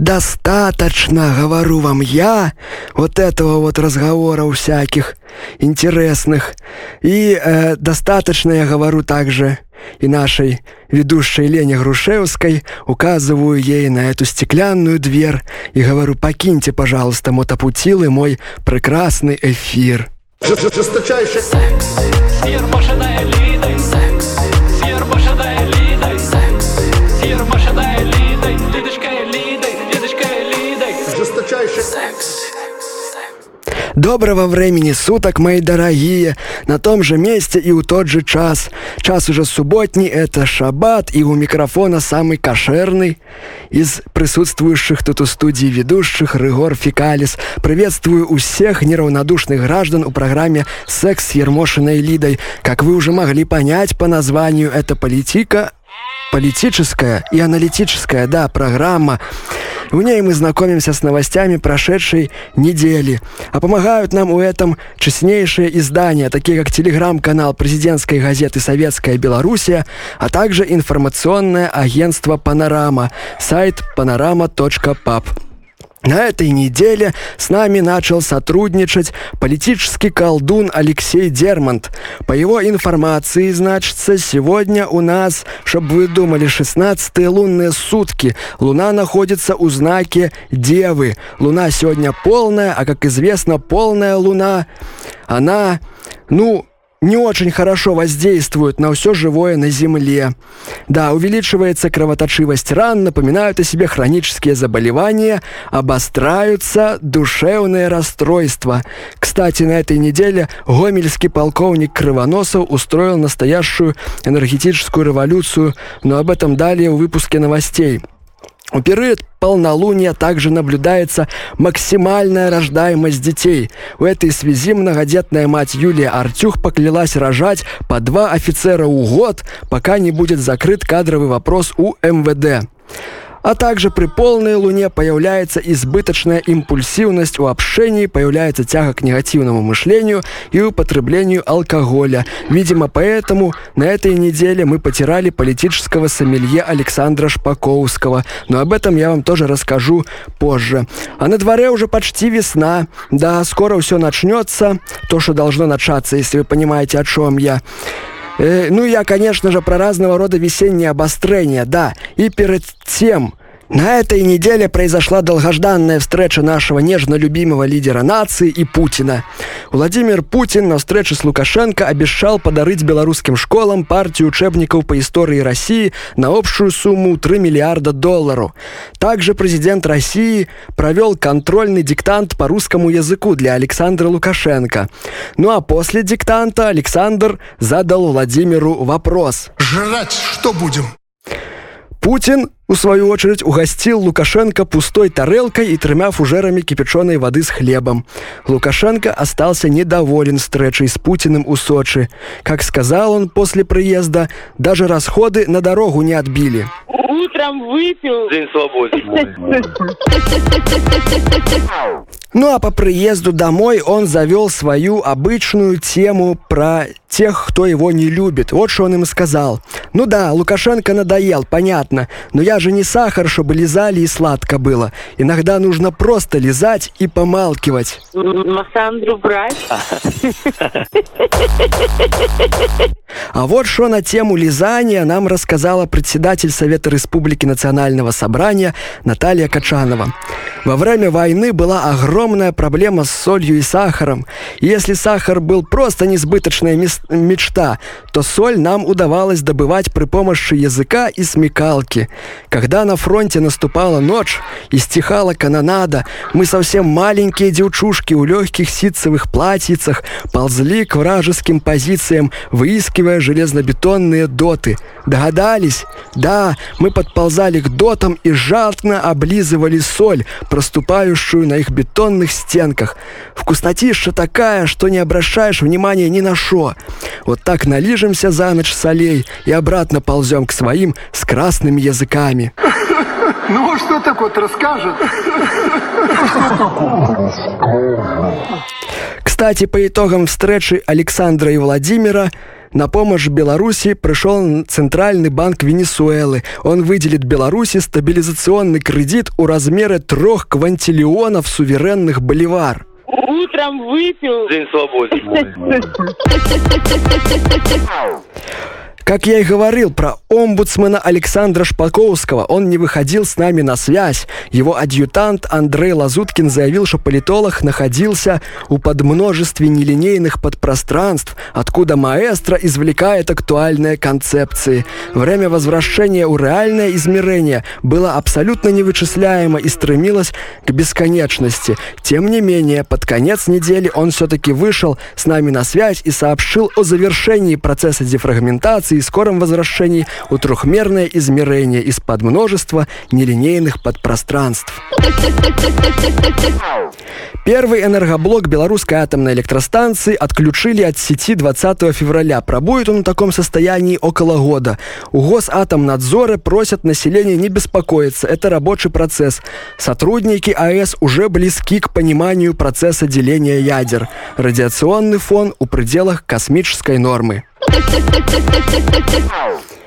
Достаточно, говорю вам я, вот этого вот разговора всяких интересных. И э, достаточно, я говорю также и нашей ведущей Лене Грушевской, указываю ей на эту стеклянную дверь и говорю, покиньте, пожалуйста, мотопутилы мой прекрасный эфир. Жесточайший секс. Машина. Доброго времени суток, мои дорогие! На том же месте и у тот же час. Час уже субботний, это шаббат, и у микрофона самый кошерный из присутствующих тут у студии ведущих Рыгор Фикалис. Приветствую у всех неравнодушных граждан у программе «Секс с Ермошиной Лидой». Как вы уже могли понять по названию, это политика, политическая и аналитическая, да, программа. В ней мы знакомимся с новостями прошедшей недели. А помогают нам у этом честнейшие издания, такие как телеграм-канал президентской газеты «Советская Белоруссия», а также информационное агентство «Панорама», сайт panorama.pub. На этой неделе с нами начал сотрудничать политический колдун Алексей Дермонт. По его информации, значится, сегодня у нас, чтобы вы думали, 16 лунные сутки. Луна находится у знаке Девы. Луна сегодня полная, а как известно, полная луна, она, ну, не очень хорошо воздействуют на все живое на Земле. Да, увеличивается кровоточивость ран, напоминают о себе хронические заболевания, обостряются душевные расстройства. Кстати, на этой неделе гомельский полковник Крывоносов устроил настоящую энергетическую революцию, но об этом далее в выпуске новостей. В период полнолуния также наблюдается максимальная рождаемость детей. В этой связи многодетная мать Юлия Артюх поклялась рожать по два офицера в год, пока не будет закрыт кадровый вопрос у МВД а также при полной луне появляется избыточная импульсивность у общения, появляется тяга к негативному мышлению и употреблению алкоголя. Видимо, поэтому на этой неделе мы потирали политического сомелье Александра Шпаковского. Но об этом я вам тоже расскажу позже. А на дворе уже почти весна. Да, скоро все начнется. То, что должно начаться, если вы понимаете, о чем я. Э, ну, я, конечно же, про разного рода весенние обострения, да. И перед тем, на этой неделе произошла долгожданная встреча нашего нежно любимого лидера нации и Путина. Владимир Путин на встрече с Лукашенко обещал подарить белорусским школам партию учебников по истории России на общую сумму 3 миллиарда долларов. Также президент России провел контрольный диктант по русскому языку для Александра Лукашенко. Ну а после диктанта Александр задал Владимиру вопрос. Жрать что будем? Путин у свою очередь угостил Лукашенко пустой тарелкой и тремя фужерами кипяченой воды с хлебом. Лукашенко остался недоволен встречей с Путиным у Сочи. Как сказал он после приезда, даже расходы на дорогу не отбили. Утром выпил. День свободы. Ну а по приезду домой он завел свою обычную тему про тех, кто его не любит. Вот что он им сказал. Ну да, Лукашенко надоел, понятно, но я же не сахар, чтобы лизали и сладко было. Иногда нужно просто лизать и помалкивать. Массандру брать. А вот что на тему лизания нам рассказала председатель Совета Республики Национального собрания Наталья Качанова. Во время войны была огромная проблема с солью и сахаром. И если сахар был просто несбыточная мечта, то соль нам удавалось добывать при помощи языка и смекалки. Когда на фронте наступала ночь и стихала канонада, мы совсем маленькие девчушки у легких ситцевых платьицах ползли к вражеским позициям, выискивая железнобетонные доты. Догадались? Да, мы подползали к дотам и жадно облизывали соль, проступающую на их бетонных стенках. Вкуснотища такая, что не обращаешь внимания ни на что. Вот так налижемся за ночь солей и обратно ползем к своим с красными языками. Ну, что такое расскажет? Кстати, по итогам встречи Александра и Владимира На помощь Беларуси пришел Центральный банк Венесуэлы. Он выделит Беларуси стабилизационный кредит у размера трех квантиллионов суверенных боливар. Утром выпил. День свободы. Как я и говорил про омбудсмена Александра Шпаковского, он не выходил с нами на связь. Его адъютант Андрей Лазуткин заявил, что политолог находился у подмножестве нелинейных подпространств, откуда маэстро извлекает актуальные концепции. Время возвращения у реальное измерение было абсолютно невычисляемо и стремилось к бесконечности. Тем не менее, под конец недели он все-таки вышел с нами на связь и сообщил о завершении процесса дефрагментации и скором возвращении у трехмерное измерение из-под множества нелинейных подпространств. Первый энергоблок белорусской атомной электростанции отключили от сети 20 февраля. Пробует он в таком состоянии около года. У Госатомнадзора просят население не беспокоиться. Это рабочий процесс. Сотрудники АЭС уже близки к пониманию процесса деления ядер. Радиационный фон у пределах космической нормы. Oh.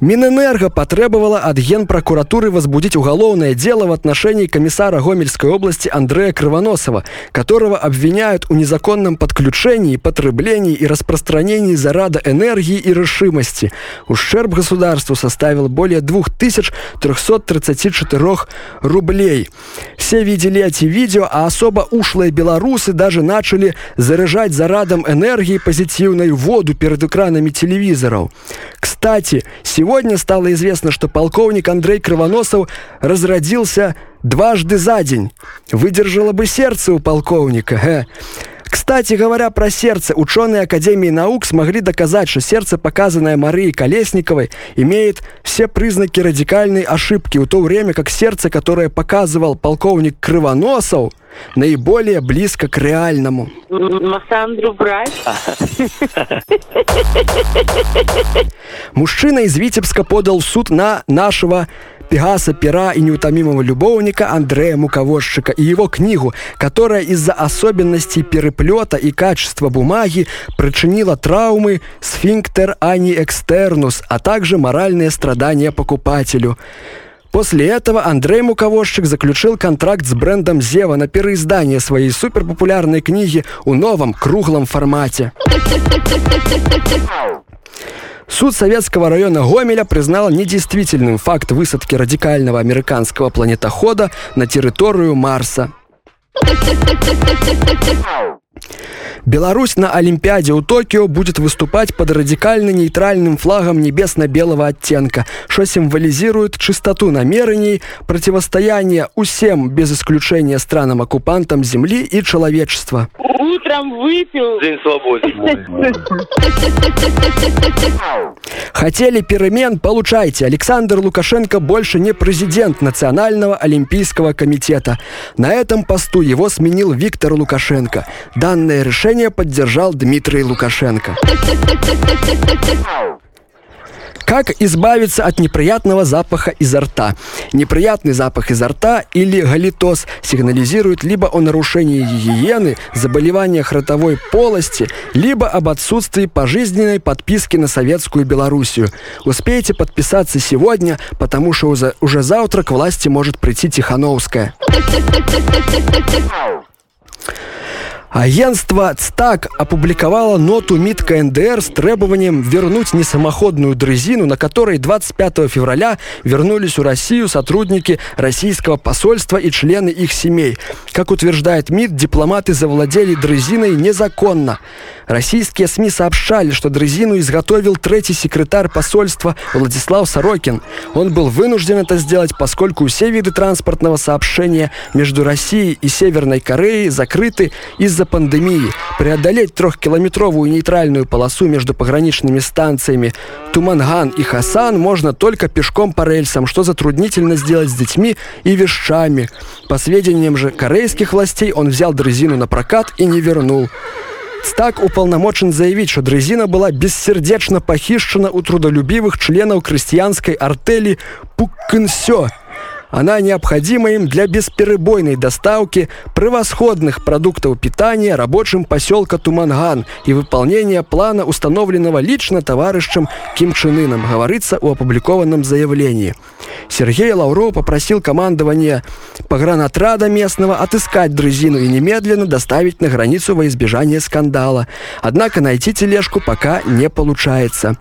Минэнерго потребовала от Генпрокуратуры возбудить уголовное дело в отношении комиссара Гомельской области Андрея Кривоносова, которого обвиняют в незаконном подключении, потреблении и распространении зарада энергии и решимости. Ущерб государству составил более 2334 рублей. Все видели эти видео, а особо ушлые белорусы даже начали заряжать зарадом энергии позитивной воду перед экранами телевизоров. Кстати, сегодня стало известно, что полковник Андрей Кривоносов разродился дважды за день. Выдержало бы сердце у полковника. Э. Кстати говоря про сердце, ученые Академии наук смогли доказать, что сердце, показанное Марией Колесниковой, имеет все признаки радикальной ошибки, в то время как сердце, которое показывал полковник Кривоносов, наиболее близко к реальному. Массандру брать. Мужчина из Витебска подал в суд на нашего Пегаса Пера и неутомимого любовника Андрея Муковозчика и его книгу, которая из-за особенностей переплета и качества бумаги причинила травмы сфинктер ани экстернус, а также моральные страдания покупателю. После этого Андрей Муковозчик заключил контракт с брендом Зева на переиздание своей суперпопулярной книги у новом круглом формате. Суд Советского района Гомеля признал недействительным факт высадки радикального американского планетохода на территорию Марса. Беларусь на Олимпиаде у Токио будет выступать под радикально нейтральным флагом небесно-белого оттенка, что символизирует чистоту намерений, противостояние усем без исключения странам-оккупантам Земли и человечества. Утром выпил. День свободы. Хотели перемен, получайте. Александр Лукашенко больше не президент Национального олимпийского комитета. На этом посту его сменил Виктор Лукашенко. Данное решение поддержал Дмитрий Лукашенко. Как избавиться от неприятного запаха изо рта? Неприятный запах изо рта или галитоз сигнализирует либо о нарушении гигиены, заболеваниях ротовой полости, либо об отсутствии пожизненной подписки на советскую Белоруссию. Успейте подписаться сегодня, потому что уже, завтра к власти может прийти Тихановская. Агентство ЦТАК опубликовало ноту МИД КНДР с требованием вернуть несамоходную дрезину, на которой 25 февраля вернулись в Россию сотрудники российского посольства и члены их семей. Как утверждает МИД, дипломаты завладели дрезиной незаконно. Российские СМИ сообщали, что дрезину изготовил третий секретарь посольства Владислав Сорокин. Он был вынужден это сделать, поскольку все виды транспортного сообщения между Россией и Северной Кореей закрыты из-за пандемии. Преодолеть трехкилометровую нейтральную полосу между пограничными станциями Туманган и Хасан можно только пешком по рельсам, что затруднительно сделать с детьми и вещами. По сведениям же корейских властей, он взял дрезину на прокат и не вернул. Стак уполномочен заявить, что дрезина была бессердечно похищена у трудолюбивых членов крестьянской артели Пуккенсё. Она необходима им для бесперебойной доставки превосходных продуктов питания рабочим поселка Туманган и выполнения плана, установленного лично товарищем Ким Чен Ыном, говорится у опубликованном заявлении. Сергей Лавров попросил командование погранотрада местного отыскать дрезину и немедленно доставить на границу во избежание скандала. Однако найти тележку пока не получается.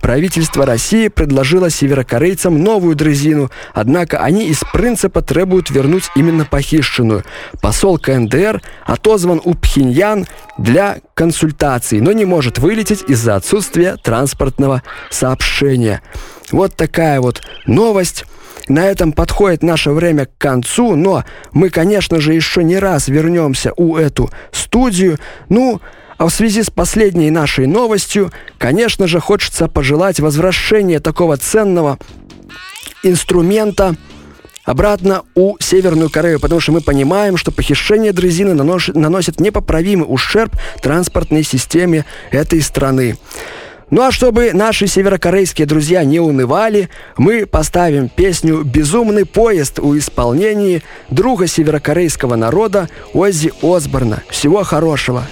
Правительство России предложило северокорейцам новую дрезину, однако они из принципа требуют вернуть именно похищенную. Посол КНДР отозван у Пхеньян для консультаций, но не может вылететь из-за отсутствия транспортного сообщения. Вот такая вот новость. На этом подходит наше время к концу, но мы, конечно же, еще не раз вернемся у эту студию. Ну, а в связи с последней нашей новостью, конечно же, хочется пожелать возвращения такого ценного инструмента обратно у Северную Корею, потому что мы понимаем, что похищение дрезины наносит, непоправимый ущерб транспортной системе этой страны. Ну а чтобы наши северокорейские друзья не унывали, мы поставим песню «Безумный поезд» у исполнении друга северокорейского народа Оззи Осборна. Всего хорошего!